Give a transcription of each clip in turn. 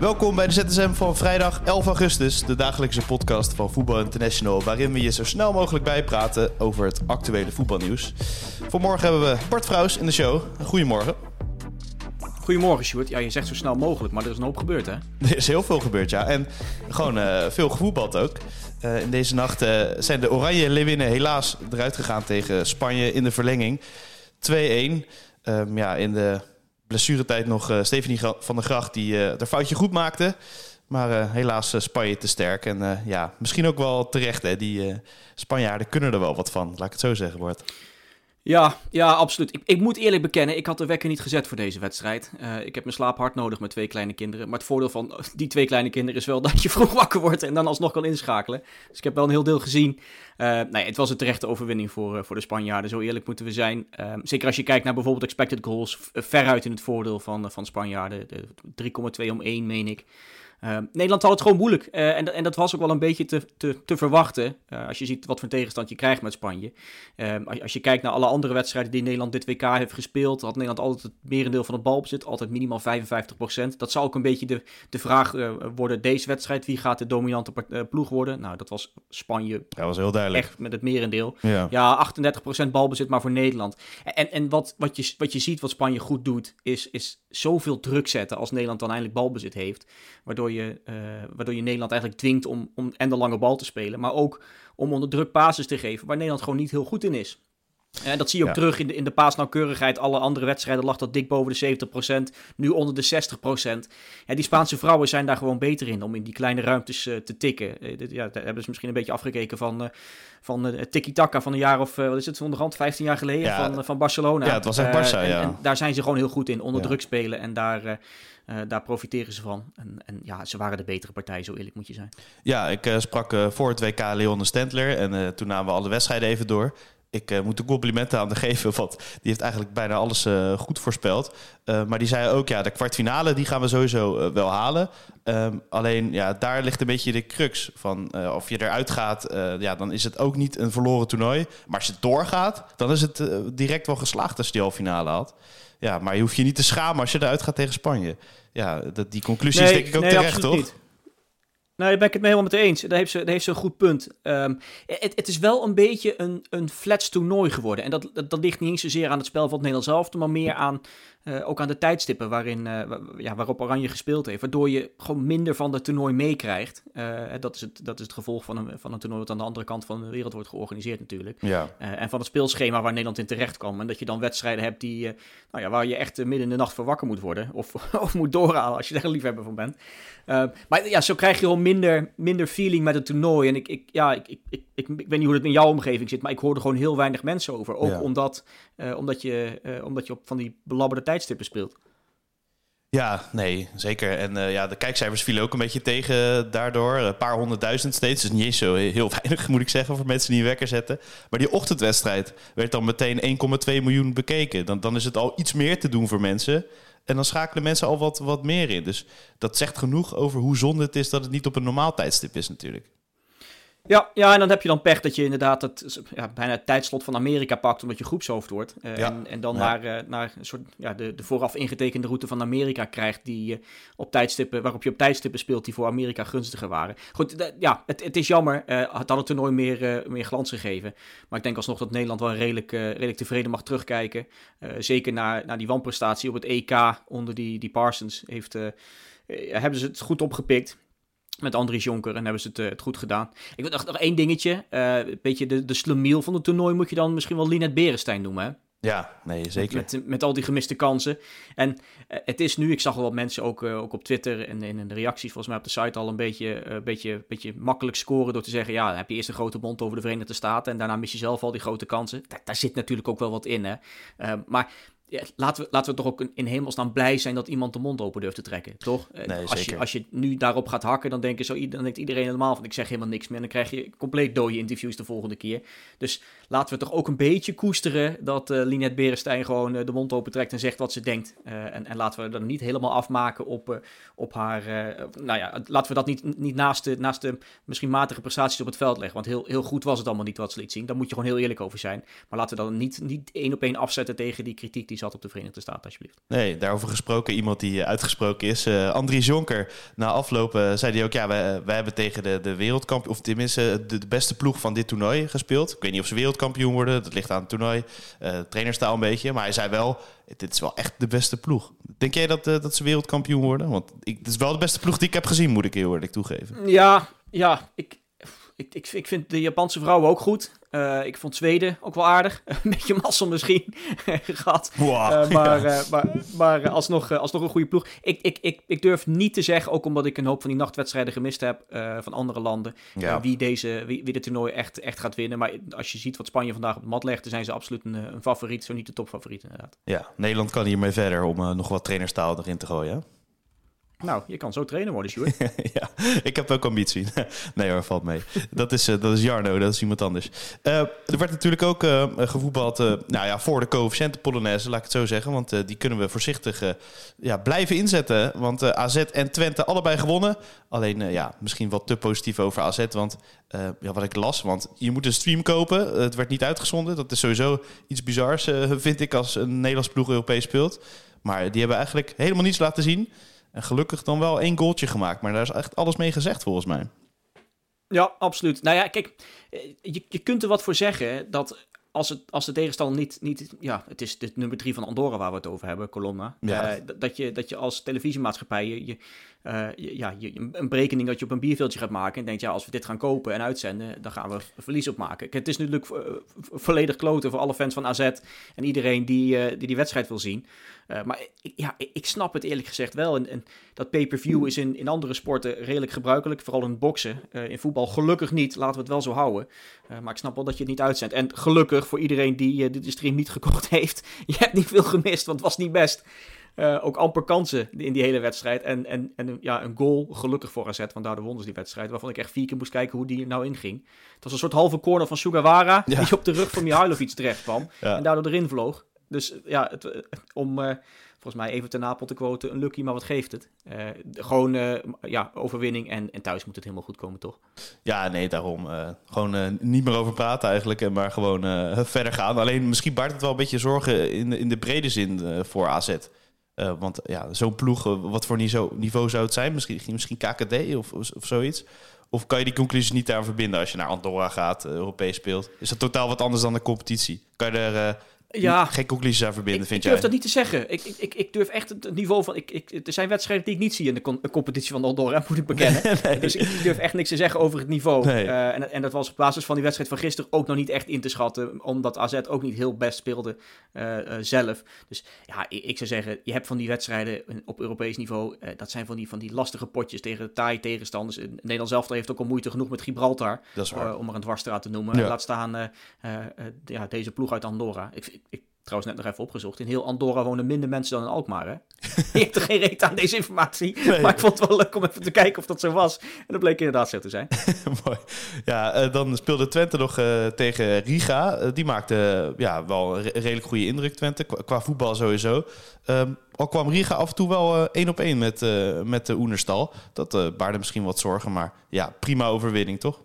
Welkom bij de ZSM van vrijdag 11 augustus, de dagelijkse podcast van Voetbal International, waarin we je zo snel mogelijk bijpraten over het actuele voetbalnieuws. Vanmorgen hebben we Bart Vrouws in de show. Goedemorgen. Goedemorgen, Sjoerd. Ja, je zegt zo snel mogelijk, maar er is een hoop gebeurd, hè? Er is heel veel gebeurd, ja. En gewoon uh, veel gevoetbald ook. Uh, in deze nacht uh, zijn de Oranje Leeuwinnen helaas eruit gegaan tegen Spanje in de verlenging. 2-1. Um, ja, in de blessuretijd nog uh, Stephanie van der Gracht die uh, foutje goed maakte. Maar uh, helaas Spanje te sterk. En ja, misschien ook wel terecht. Hè. Die Spanjaarden kunnen er wel wat van. Laat ik het zo zeggen, Bart. Ja, ja, absoluut. Ik, ik, moet eerlijk bekennen, ik had de wekker niet gezet voor deze wedstrijd. Uh, ik heb mijn slaap hard nodig met twee kleine kinderen. Maar het voordeel van die twee kleine kinderen is wel dat je vroeg wakker wordt en dan alsnog kan inschakelen. Dus ik heb wel een heel deel gezien. Uh, nee, het was een terechte overwinning voor, voor de Spanjaarden, zo eerlijk moeten we zijn. Ehm, zeker als je kijkt naar bijvoorbeeld expected goals, veruit in het voordeel van, van Spanjaarden. 3,2 om 1, meen ik. Uh, Nederland had het gewoon moeilijk. Uh, en, en, dat was ook wel een beetje te, te, te verwachten. Uh, als je ziet wat voor tegenstand je krijgt met Spanje. Als, als, je kijkt naar alle andere wedstrijden die Nederland dit WK heeft gespeeld. had Nederland altijd het merendeel van het balbezit. Altijd minimaal 55%. Dat zou ook een beetje de, de vraag worden. Deze wedstrijd, wie gaat de dominante ploeg worden? Nou, dat was Spanje. Dat was heel duidelijk. Echt met het merendeel. Ja, ja 38% balbezit maar voor Nederland. En, en wat, wat, je, wat je ziet wat Spanje goed doet. Is, is zoveel druk zetten als Nederland dan eindelijk balbezit heeft. Waardoor waardoor je, uh, waardoor je Nederland eigenlijk dwingt om, om en de lange bal te spelen, maar ook om onder druk basis te geven, waar Nederland gewoon niet heel goed in is. En dat zie je ook terug in de, in de paasnauwkeurigheid. Alle andere wedstrijden lag dat dik boven de 70%, nu onder de 60%. Ja, die Spaanse vrouwen zijn daar gewoon beter in om in die kleine ruimtes uh, te tikken. Uh, ja, daar hebben ze misschien een beetje afgekeken van, uh, van tiki-taka van een jaar of, wat is het, onderhand 15 jaar geleden ja, van, van Barcelona. Ja, het was echt Barça, en, ja. En daar zijn ze gewoon heel goed in, onder druk spelen en daar... Uh, daar profiteren ze van. En, en, ja, ze waren de betere partij, zo eerlijk moet je zijn. Ja, ik uh, sprak uh, voor het WK Leon Stendler en toen namen we alle wedstrijden even door. Ik moet de complimenten aan de geven, want die heeft eigenlijk bijna alles goed voorspeld. maar die zei ook, ja, de kwartfinale die gaan we sowieso wel halen. Um, alleen, ja, daar ligt een beetje de crux van of je eruit gaat. ja, dan is het ook niet een verloren toernooi. Maar als je doorgaat, dan is het direct wel geslaagd als je die al finale had. Ja, maar je hoeft je niet te schamen als je eruit gaat tegen Spanje. Ja, dat, die conclusie nee, is denk ik ook nee, terecht, toch? Niet. Nou, daar ben ik het mee helemaal met eens. Daar heeft ze, daar heeft ze een goed punt. Um, het, het, is wel een beetje een, een flats toernooi geworden. En dat, dat, dat, ligt niet eens zozeer aan het spel van het Nederlands zelf, maar meer aan, uh, ook aan de tijdstippen waarin, uh, ja, waarop Oranje gespeeld heeft. Waardoor je gewoon minder van het toernooi meekrijgt. Uh, dat, is het, dat is het gevolg van een, van een toernooi wat aan de andere kant van de wereld wordt georganiseerd natuurlijk. Ja. en van het speelschema waar Nederland in terecht kwam. En dat je dan wedstrijden hebt die, nou ja, waar je echt midden in de nacht voor wakker moet worden. Of, of moet doorhalen als je er een liefhebber van bent. maar ja, zo krijg je gewoon minder, minder feeling met het toernooi. En ik, ik, ja, ik, ik, ik, ik, weet niet hoe het in jouw omgeving zit, maar ik hoor er gewoon heel weinig mensen over. Ook Ja. omdat, uh, omdat, je, uh, omdat je op van die belabberde tijdstippen speelt. Ja, nee, zeker. En uh, ja, de kijkcijfers vielen ook een beetje tegen daardoor. Een paar honderdduizend steeds. Dus niet eens zo heel weinig, moet ik zeggen, voor mensen die een wekker zetten. Maar die ochtendwedstrijd werd dan meteen 1,2 miljoen bekeken. Dan, dan is het al iets meer te doen voor mensen. En dan schakelen mensen al wat, wat meer in. Dus dat zegt genoeg over hoe zonde het is dat het niet op een normaal tijdstip is natuurlijk. Ja, ja, en dan heb je dan pech dat je inderdaad het, ja, bijna het tijdslot van Amerika pakt omdat je groepshoofd wordt. Uh, Ja. en, en dan Ja. naar, uh, naar een soort, ja, de, de vooraf ingetekende route van Amerika krijgt, die, uh, op tijdstippen, waarop je op tijdstippen speelt die voor Amerika gunstiger waren. Goed, ja, het, het is jammer. eh het had het toernooi meer, eh, meer glans gegeven. Maar ik denk alsnog dat Nederland wel redelijk, eh, redelijk tevreden mag terugkijken. Eh, zeker naar, naar die wanprestatie op het EK onder die, die Parsons. Heeft, eh, eh, hebben ze het goed opgepikt met Andries Jonker en hebben ze het, eh, het goed gedaan. Ik wil nog, nog één dingetje. eh, een beetje de, de slemiel van het toernooi moet je dan misschien wel Linet Berenstein noemen. Hè? Ja, nee, zeker. Met, met al die gemiste kansen. En eh, het is nu, ik zag wel wat mensen ook, ook op Twitter en in de reacties volgens mij op de site al een beetje, eh, beetje, beetje makkelijk scoren door te zeggen, ja, dan heb je eerst een grote mond over de Verenigde Staten en daarna mis je zelf al die grote kansen. Daar, daar zit natuurlijk ook wel wat in, hè. Maar ja, laten, we, laten we toch ook in hemelsnaam blij zijn dat iemand de mond open durft te trekken, toch? Nee, als, zeker. je, als je nu daarop gaat hakken, dan, denken zo, dan denkt iedereen helemaal van ik zeg helemaal niks meer. En dan krijg je compleet dode interviews de volgende keer. Dus laten we toch ook een beetje koesteren dat uh, Linette Berenstein gewoon uh, de mond open trekt en zegt wat ze denkt. Uh, en, en laten we dat niet helemaal afmaken op, op haar... nou ja, laten we dat niet, niet naast, de, naast de misschien matige prestaties op het veld leggen. Want heel, heel goed was het allemaal niet wat ze liet zien. Daar moet je gewoon heel eerlijk over zijn. Maar laten we dat niet, niet één op één afzetten tegen die kritiek die zat op de Verenigde Staten, alsjeblieft. Nee, daarover gesproken. Iemand die uitgesproken is. Uh, Andries Jonker. Na aflopen zei hij ook... Ja, wij, wij hebben tegen de, de wereldkampioen... Of tenminste de, de, beste ploeg van dit toernooi gespeeld. Ik weet niet of ze wereldkampioen worden. Dat ligt aan het toernooi. Uh, trainerstaal een beetje. Maar hij zei wel... Dit is wel echt de beste ploeg. Denk jij dat, uh, dat ze wereldkampioen worden? Want ik, het is wel de beste ploeg die ik heb gezien, moet ik heel eerlijk toegeven. Ja, ja. Ik, ik, ik, ik vind de Japanse vrouwen ook goed. Uh, ik vond Zweden ook wel aardig. een beetje mazzel misschien gehad. Wow, uh, maar, ja. uh, maar, maar alsnog, alsnog een goede ploeg. Ik, ik, ik, ik durf niet te zeggen, ook omdat ik een hoop van die nachtwedstrijden gemist heb van andere landen, ja. wie, deze, wie, wie dit toernooi echt, echt gaat winnen. Maar als je ziet wat Spanje vandaag op de mat legt, dan zijn ze absoluut een, een favoriet, zo niet de topfavoriet inderdaad. Ja, Nederland kan hiermee verder om nog wat trainerstaal erin te gooien. Nou, je kan zo trainen worden, Sjoerd. ja, ik heb ook ambitie. nee hoor, valt mee. Dat is, uh, dat is Jarno, dat is iemand anders. Uh, er werd natuurlijk ook uh, gevoetbald nou ja, voor de coëfficiënten Polonaise, laat ik het zo zeggen. Want die kunnen we voorzichtig ja, blijven inzetten. Want AZ en Twente allebei gewonnen. Alleen ja, misschien wat te positief over AZ. Want ja, wat ik las, want je moet een stream kopen. Het werd niet uitgezonden. Dat is sowieso iets bizars, vind ik, als een Nederlands ploeg Europees speelt. Maar die hebben eigenlijk helemaal niets laten zien. En gelukkig dan wel één goaltje gemaakt. Maar daar is echt alles mee gezegd volgens mij. Ja, absoluut. Nou ja, kijk, je, je kunt er wat voor zeggen dat als, het, als de tegenstander niet, niet... Ja, het is de nummer drie van Andorra waar we het over hebben, Colonna. Ja. Uh, dat, je, dat je als televisiemaatschappij je, je, je, ja, een berekening dat je op een bierveeltje gaat maken... en denkt, ja, als we dit gaan kopen en uitzenden, dan gaan we verlies op maken. Het is natuurlijk uh, volledig kloten voor alle fans van AZ... en iedereen die die, die wedstrijd wil zien. Maar ik, ja, ik snap het eerlijk gezegd wel. En, dat pay-per-view is in, in andere sporten redelijk gebruikelijk. Vooral in boksen. In voetbal gelukkig niet. Laten we het wel zo houden. Maar ik snap wel dat je het niet uitzendt. En gelukkig voor iedereen die de stream niet gekocht heeft. Je hebt niet veel gemist, want het was niet best. Ook amper kansen in die hele wedstrijd. En, en, en ja, een goal, gelukkig voor AZ, want daardoor wonnen ze die wedstrijd. Waarvan ik echt vier keer moest kijken hoe die er nou inging. Het was een soort halve corner van Sugawara. Ja. Die op de rug van Mihailovic terecht kwam. Ja. En daardoor erin vloog. Dus ja, het, om uh, volgens mij even ten Napel te quoten, een lucky, maar wat geeft het? Uh, gewoon ja, overwinning en, en thuis moet het helemaal goed komen, toch? Ja, nee, daarom. gewoon niet meer over praten eigenlijk, maar gewoon verder gaan. Alleen misschien baart het wel een beetje zorgen in, in de brede zin voor AZ. Want ja, zo'n ploeg, wat voor niveau, niveau zou het zijn? Misschien, misschien KKD of, of, zoiets? Of kan je die conclusies niet daar verbinden als je naar Andorra gaat, Europees speelt? Is dat totaal wat anders dan de competitie? Kan je er ja, geen conclusies aan verbinden, ik, vind ik durf jij? dat niet te zeggen. Ik, ik, ik durf echt het niveau van... Ik, ik, er zijn wedstrijden die ik niet zie in de con competitie van Andorra, moet ik bekennen. nee. Dus ik durf echt niks te zeggen over het niveau. Nee. Uh, en, en dat was op basis van die wedstrijd van gisteren ook nog niet echt in te schatten. Omdat AZ ook niet heel best speelde uh, uh, zelf. Dus ja, ik, ik, zou zeggen, je hebt van die wedstrijden op Europees niveau... dat zijn van die, van die lastige potjes tegen taai tegenstanders. Nederland zelf heeft ook al moeite genoeg met Gibraltar. Dat is waar. om er een dwarsstraat te noemen. Ja. Laat staan ja, deze ploeg uit Andorra. Ik, ik, trouwens net nog even opgezocht. In heel Andorra wonen minder mensen dan in Alkmaar. Hè? je hebt er geen reet aan deze informatie. Nee. Maar ik vond het wel leuk om even te kijken of dat zo was. En dat bleek inderdaad zo te zijn. Mooi. Ja, uh, dan speelde Twente nog uh, tegen Riga. Uh, die maakte ja, wel een re redelijk goede indruk, Twente. Qua, qua voetbal sowieso. Um, al kwam Riga af en toe wel één op één met, met de Oenerstal. Dat baarde misschien wat zorgen. Maar ja, prima overwinning, toch?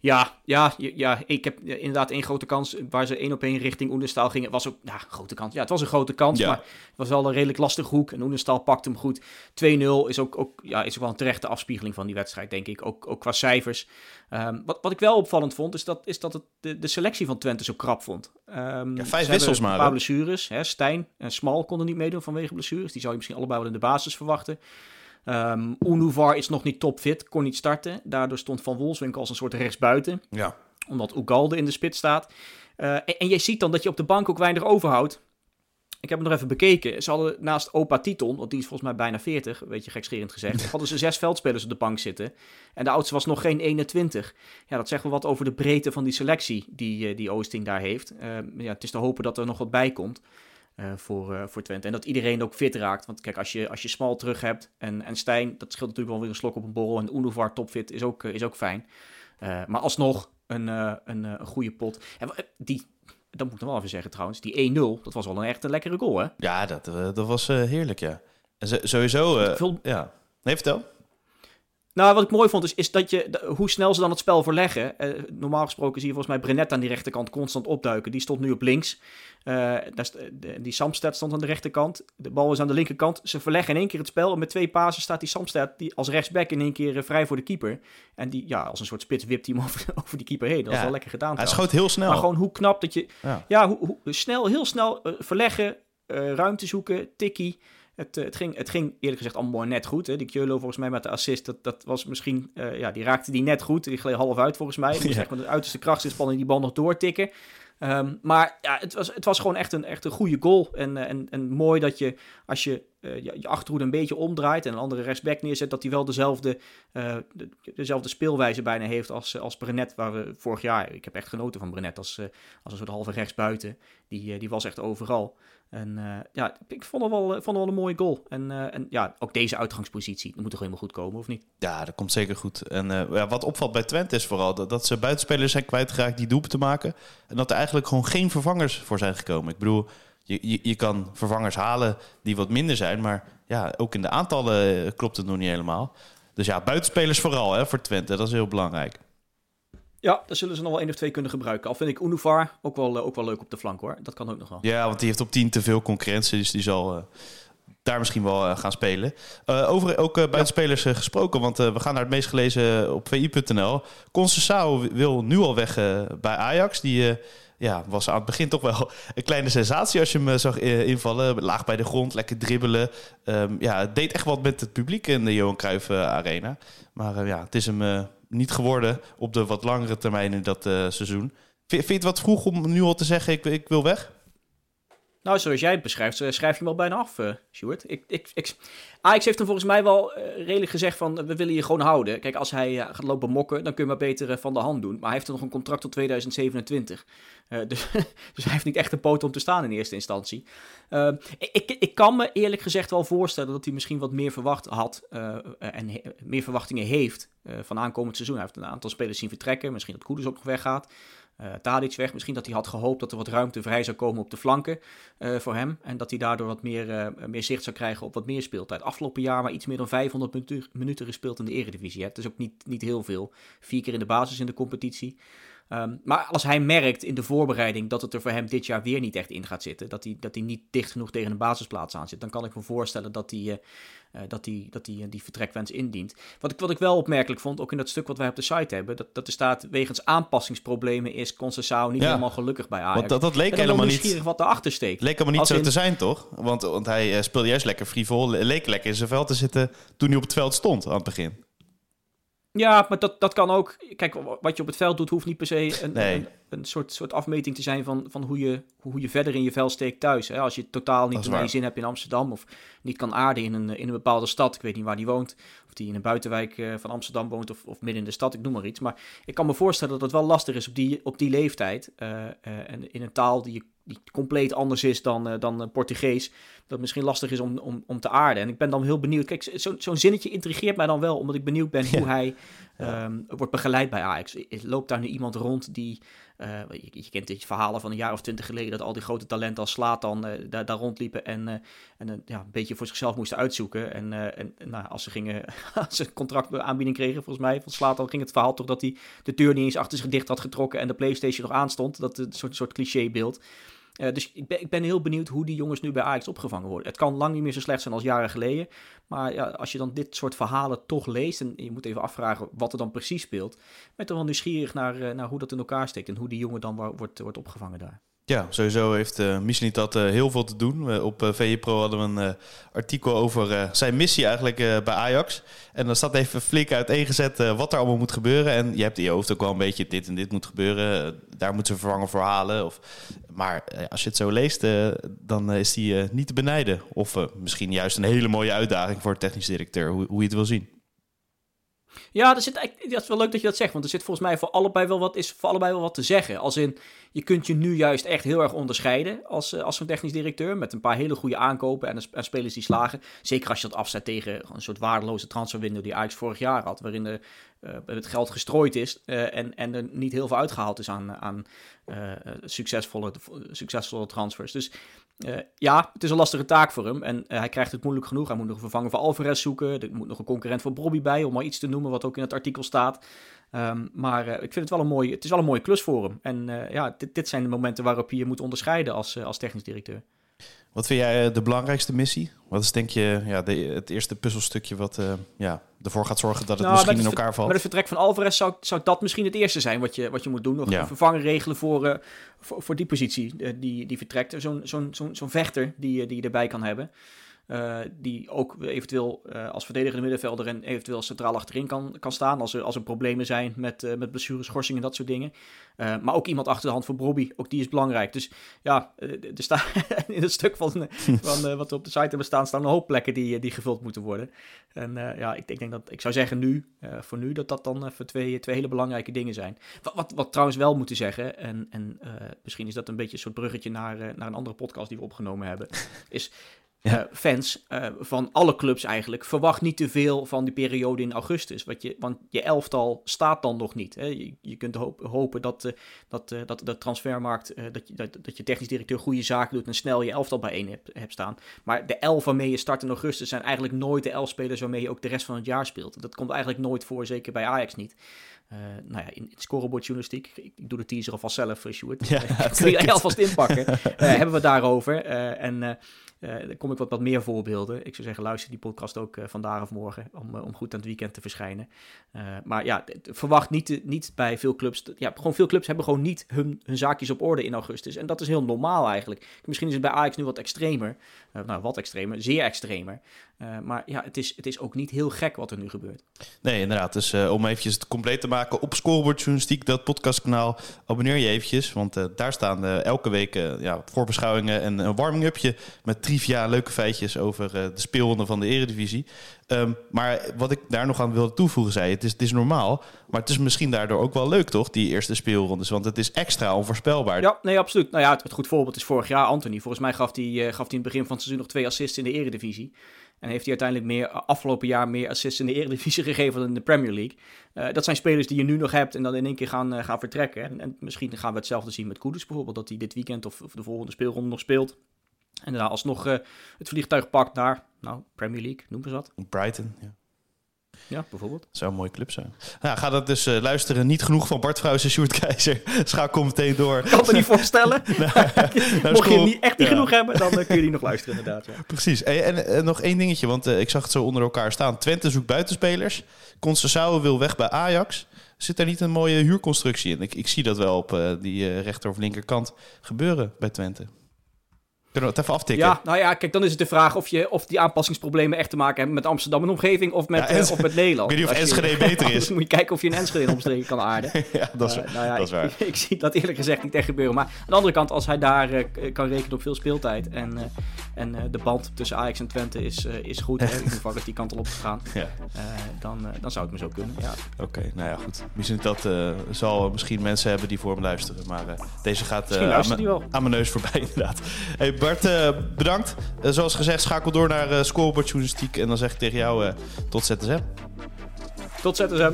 Ja, ja, ja, ik heb inderdaad één grote kans waar ze één op één richting Oenestal gingen. was ook, ja, grote kans. Ja, het was een grote kans, Ja. maar het was wel een redelijk lastig hoek. En Oenestal pakte hem goed. 2-0 is ook, ook, ja, is ook wel een terechte afspiegeling van die wedstrijd, denk ik. Ook, ook qua cijfers. Ehm, wat, wat ik wel opvallend vond, is dat, is dat het de, de selectie van Twente zo krap vond. Ehm, Ja, vijf wissels maar, Een paar blessures. Hè, Stijn en Smal konden niet meedoen vanwege blessures. Die zou je misschien allebei wel in de basis verwachten. Ehm Unuvar is nog niet topfit, kon niet starten. Daardoor stond Van Wolfswinkel als een soort rechtsbuiten Ja. omdat Ugalde in de spits staat. Uh, en, en je ziet dan dat je op de bank ook weinig overhoudt. Ik heb het nog even bekeken. Ze hadden naast Opa Titon, want die is volgens mij bijna 40, een beetje gekscherend gezegd, hadden ze zes veldspelers op de bank zitten. En de oudste was nog geen 21. Ja, dat zegt wel wat over de breedte van die selectie die, uh, die Oosting daar heeft. Uh, ja, het is te hopen dat er nog wat bij komt. Voor, voor Twente. En dat iedereen ook fit raakt. Want kijk, als je, als je Smal terug hebt en, en Stijn, dat scheelt natuurlijk wel weer een slok op een borrel. En Unuvar topfit is ook, is ook fijn. maar alsnog een, een, een goede pot. En die, dat moet ik nog wel even zeggen trouwens, die 1-0, dat was wel een echt een lekkere goal, hè? Ja, dat, dat was heerlijk, ja. En sowieso, Veel... ja. Nee, vertel. Nou, wat ik mooi vond is, is dat je, hoe snel ze dan het spel verleggen. Uh, normaal gesproken zie je volgens mij Brenet aan die rechterkant constant opduiken. Die stond nu op links. Uh, daar, die Samstad stond aan de rechterkant. De bal is aan de linkerkant. Ze verleggen in één keer het spel. En met twee pasen staat die Samstad die als rechtsback in één keer uh, vrij voor de keeper. En die, ja, als een soort spits wipt hij hem over, over die keeper heen. Dat is wel lekker gedaan. Hij schoot heel snel. Maar gewoon hoe knap dat je... Ja, ja hoe, hoe, snel, heel snel verleggen, ruimte zoeken, tikkie. Het, eh, het, ging, het ging eerlijk gezegd allemaal net goed. Hè. Die Keulo volgens mij met de assist, dat, dat was misschien... Uh, ja, die raakte die net goed. Die gleed half uit volgens mij. Die ja. echt met de uiterste krachtsinspanning die bal nog doortikken. Um, maar ja, het was, het was gewoon echt een, echt een goede goal. En, eh, en, en mooi dat je, als je uh, je, je achterhoede een beetje omdraait en een andere rechtsback neerzet, dat hij wel dezelfde, uh, de, dezelfde speelwijze bijna heeft als, als Brenet. Waar we vorig jaar, ik heb echt genoten van Brenet als, als een soort halve rechtsbuiten. Die, die was echt overal. En uh, ja, ik vond het wel, vond het wel een mooie goal. En, uh, en ja, ook deze uitgangspositie, dat moet toch helemaal goed komen, of niet? Ja, dat komt zeker goed. En ja, wat opvalt bij Twente is vooral dat, ze buitenspelers zijn kwijtgeraakt die doelpen te maken. En dat er eigenlijk gewoon geen vervangers voor zijn gekomen. Ik bedoel, je, je, je kan vervangers halen die wat minder zijn. Maar ja, ook in de aantallen klopt het nog niet helemaal. Dus ja, buitenspelers vooral hè, voor Twente, dat is heel belangrijk. Ja, daar zullen ze nog wel één of twee kunnen gebruiken. Al vind ik Unuvar ook wel, eh, ook wel leuk op de flank hoor. Dat kan ook nog wel. Ja, want die heeft op 10 te veel concurrentie. Dus die zal uh, daar misschien wel uh, gaan spelen. Uh, over ook buitenspelers ja. gesproken. Want we gaan naar het meest gelezen op vi.nl. Concessao wil nu al weg bij Ajax. Die ja, was aan het begin toch wel een kleine sensatie als je hem zag invallen. Laag bij de grond, lekker dribbelen. Um, ja, het deed echt wat met het publiek in de Johan Cruijff Arena. Maar ja, het is hem niet geworden op de wat langere termijn in dat uh, seizoen. Vind, vind je het wat vroeg om nu al te zeggen, ik, ik wil weg? Nou, zoals jij het beschrijft, eh, schrijf je hem al bijna af, uh, Stuart. Ik, ik, Ajax heeft hem volgens mij wel uh, redelijk gezegd van, we willen je gewoon houden. Kijk, als hij gaat lopen mokken, dan kun je maar beter van de hand doen. Maar hij heeft nog een contract tot 2027. dus, dus hij heeft niet echt een poot om te staan in eerste instantie. ik, ik, ik kan me eerlijk gezegd wel voorstellen dat hij misschien wat meer verwacht had en meer verwachtingen heeft van aankomend seizoen. Hij heeft een aantal spelers zien vertrekken, misschien dat Koeders ook nog weggaat uh, weg. Misschien dat hij had gehoopt dat er wat ruimte vrij zou komen op de flanken uh, voor hem. En dat hij daardoor wat meer, uh, meer zicht zou krijgen op wat meer speeltijd. Afgelopen jaar maar iets meer dan 500 minuten, minuten gespeeld in de eredivisie. Hè. Het is ook niet, niet heel veel. Vier keer in de basis in de competitie. Um, maar als hij merkt in de voorbereiding dat het er voor hem dit jaar weer niet echt in gaat zitten, dat hij, dat hij niet dicht genoeg tegen een basisplaats aan zit, dan kan ik me voorstellen dat hij, uh, dat hij, dat hij die vertrekwens indient. Wat ik, wat ik wel opmerkelijk vond, ook in dat stuk wat wij op de site hebben, dat, dat er staat wegens aanpassingsproblemen is Concessao niet helemaal gelukkig bij Ajax. Want dat, dat leek helemaal niet. wat erachter steekt. Leek helemaal niet zo te zijn, toch? Want, want hij speelde juist lekker frivol, leek lekker in zijn veld te zitten toen hij op het veld stond aan het begin. Ja, maar dat, dat kan ook. Kijk, wat je op het veld doet, hoeft niet per se een, een, een, soort, soort afmeting te zijn van, van hoe, je, hoe je verder in je vel steekt thuis. Hè? Als je totaal niet naar je zin hebt in Amsterdam of niet kan aarden in een, in een bepaalde stad. Ik weet niet waar die woont. Of die in een buitenwijk eh, van Amsterdam woont of, of midden in de stad, ik noem maar iets. Maar ik kan me voorstellen dat het wel lastig is op die, op die leeftijd. Uh, uh, en in een taal die je die compleet anders is dan, uh, dan Portugees. Dat misschien lastig is om, om, om te aarden. En ik ben dan heel benieuwd. Kijk, zo'n zo zinnetje intrigeert mij dan wel, omdat ik benieuwd ben hoe hij um, wordt begeleid bij Ajax. Loopt daar nu iemand rond die uh, je, je, kent dit verhalen van een jaar of twintig geleden dat al die grote talenten als Slaat dan uh, daar, daar rondliepen en, uh, en ja, een beetje voor zichzelf moesten uitzoeken. En, en nou, als ze gingen, als ze contractaanbieding kregen, volgens mij, van Slaat, dan ging het verhaal toch dat hij de deur niet eens achter zich dicht had getrokken en de PlayStation nog aanstond. Dat een soort, soort clichébeeld. Uh, dus ik ben, ik ben heel benieuwd hoe die jongens nu bij Ajax opgevangen worden. Het kan lang niet meer zo slecht zijn als jaren geleden. Maar ja, als je dan dit soort verhalen toch leest... en je moet even afvragen wat er dan precies speelt... ben je toch wel nieuwsgierig naar, uh, naar hoe dat in elkaar steekt... en hoe die jongen dan wordt, wordt opgevangen daar. Ja, sowieso heeft uh, dat uh, heel veel te doen. Op uh, Pro hadden we een artikel over zijn missie eigenlijk bij Ajax. En dan staat even flink uiteengezet wat er allemaal moet gebeuren. En je hebt in je hoofd ook wel een beetje dit en dit moet gebeuren. daar moeten ze vervangen voor halen. Of, maar als je het zo leest, dan is die niet te benijden. Of misschien juist een hele mooie uitdaging voor de technisch directeur, hoe, hoe je het wil zien. Ja, er zit, dat is wel leuk dat je dat zegt. Want er zit volgens mij voor allebei wel wat, is voor allebei wel wat te zeggen. Als in, je kunt je nu juist echt heel erg onderscheiden als, eh, als zo'n technisch directeur. Met een paar hele goede aankopen en, en spelers die slagen. Zeker als je dat afzet tegen een soort waardeloze transferwindow die Ajax vorig jaar had. Waarin de, eh, het geld gestrooid is eh, en, en er niet heel veel uitgehaald is aan, aan succesvolle, succesvolle transfers. Dus ja, het is een lastige taak voor hem. En hij krijgt het moeilijk genoeg. Hij moet nog een vervanger voor Alvarez zoeken. Er moet nog een concurrent voor Bobby bij, om maar iets te noemen wat ook in het artikel staat. Ehm, maar eh, ik vind het wel een mooie, het is wel een mooie klus voor hem. En eh, ja, dit, dit zijn de momenten waarop je je moet onderscheiden als, eh, als technisch directeur. Wat vind jij de belangrijkste missie? Wat is denk je ja, de, het eerste puzzelstukje wat ja, ervoor gaat zorgen dat het Nou, misschien in elkaar valt? Met het vertrek van Alvarez zou, zou dat misschien het eerste zijn wat je, wat je moet doen. Nog Ja. een vervanger regelen voor, voor, voor die positie die, die vertrekt. Zo'n zo'n zo'n zo'n vechter die, die je erbij kan hebben. Eh, die ook eventueel eh, als verdedigende middenvelder en eventueel centraal achterin kan, kan staan. Als er, als er problemen zijn met, eh met blessures, schorsingen en dat soort dingen. Maar ook iemand achter de hand voor Bobby. Ook die is belangrijk. Dus ja, er staat in het stuk van, van wat we op de site hebben staan, staan een hoop plekken die, die gevuld moeten worden. En ja, ik, ik denk dat ik zou zeggen nu, voor nu, dat dat dan even twee, twee hele belangrijke dingen zijn. Wat, wat, trouwens wel moeten zeggen, en, en misschien is dat een beetje een soort bruggetje naar, naar een andere podcast die we opgenomen hebben, is Eh, fans eh, van alle clubs eigenlijk, verwacht niet te veel van die periode in augustus. Je, want je elftal staat dan nog niet. Hè. Je, je kunt hopen dat, eh, dat, dat de transfermarkt, dat, je, dat, dat je technisch directeur goede zaken doet en snel je elftal bijeen hebt, hebt staan. Maar de elf waarmee je start in augustus zijn eigenlijk nooit de elf spelers waarmee je ook de rest van het jaar speelt. Dat komt eigenlijk nooit voor, zeker bij Ajax niet. Eh, nou ja, in, in scorebordjournalistiek, ik, ik doe de teaser alvast zelf, uh, Sjoerd. Ja, Eh, kun je alvast inpakken. Eh, hebben we het daarover. Eh, en eh eh, dan kom ik wat, wat meer voorbeelden. Ik zou zeggen, luister die podcast ook eh, vandaag of morgen om, eh, om goed aan het weekend te verschijnen. Eh, maar ja, verwacht niet, niet bij veel clubs. Ja, gewoon veel clubs hebben gewoon niet hun, hun zaakjes op orde in augustus. En dat is heel normaal eigenlijk. Misschien is het bij Ajax nu wat extremer. Eh, nou, wat extremer, zeer extremer. Eh, maar ja, het is, het is ook niet heel gek wat er nu gebeurt. Nee, inderdaad. Dus eh, om eventjes het compleet te maken op Scoreboard Journalistiek, dat podcastkanaal, abonneer je eventjes. Want eh, daar staan eh, elke week eh, ja, voorbeschouwingen en een warming-upje met trivia leuke feitjes over de speelronde van de Eredivisie. Ehm, maar wat ik daar nog aan wilde toevoegen, zei het is, het is normaal, maar het is misschien daardoor ook wel leuk, toch, die eerste speelrondes? Want het is extra onvoorspelbaar. Ja, nee, absoluut. Nou ja, het, goed voorbeeld is vorig jaar Anthony. Volgens mij gaf hij, gaf hij in het begin van het seizoen nog twee assists in de Eredivisie. En heeft hij uiteindelijk meer, afgelopen jaar meer assists in de Eredivisie gegeven dan in de Premier League. Eh, dat zijn spelers die je nu nog hebt en dan in één keer gaan, eh, gaan vertrekken. En, en misschien gaan we hetzelfde zien met Kudus bijvoorbeeld. Dat hij dit weekend of, of de volgende speelronde nog speelt. En daarna alsnog eh, het vliegtuig pakt naar, nou, Premier League, noem eens wat. Brighton, ja. Ja, bijvoorbeeld. Zou een mooie club zijn. Nou, ga dat dus eh, luisteren. Niet genoeg van Bart Vrouws en Sjoerd Keizer. Schakel meteen door. Ik kan me niet voorstellen. naar Mocht je niet, echt niet Ja. genoeg hebben, dan eh, kun je die nog luisteren inderdaad. Ja. Precies. En, en, en nog één dingetje, want eh, ik zag het zo onder elkaar staan. Twente zoekt buitenspelers. Concessao wil weg bij Ajax. Zit daar niet een mooie huurconstructie in? Ik, ik zie dat wel op eh, die eh, rechter of linkerkant gebeuren bij Twente. Kunnen we het even aftikken? Ja, nou ja, kijk, dan is het de vraag of, je, of die aanpassingsproblemen echt te maken hebben met Amsterdam en omgeving of met, Ja, eh, of met Nederland. Ik weet niet of je- Enschede beter is. Moet je kijken of je een Enschede omstreken kan aarden. ja, dat is, Eh, nou ja, dat is ik, waar. Ik, zie dat eerlijk gezegd niet echt gebeuren. Maar aan de andere kant, als hij daar eh, kan rekenen op veel speeltijd en, en eh, de band tussen Ajax en Twente is, eh, is goed, hè, in ieder geval dat die kant al op gegaan, Ja. eh, dan, dan zou het me zo kunnen. Ja. Oké, nou ja, goed. Misschien dat zal misschien mensen hebben die voor hem luisteren. Maar deze gaat aan, wel. aan mijn neus voorbij, inderdaad. Hey Bart, bedankt. Zoals gezegd, schakel door naar Scoreboard Journalistiek. En dan zeg ik tegen jou tot ZSM. Tot ZSM.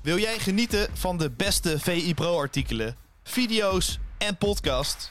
Wil jij genieten van de beste VI Pro-artikelen, video's en podcast?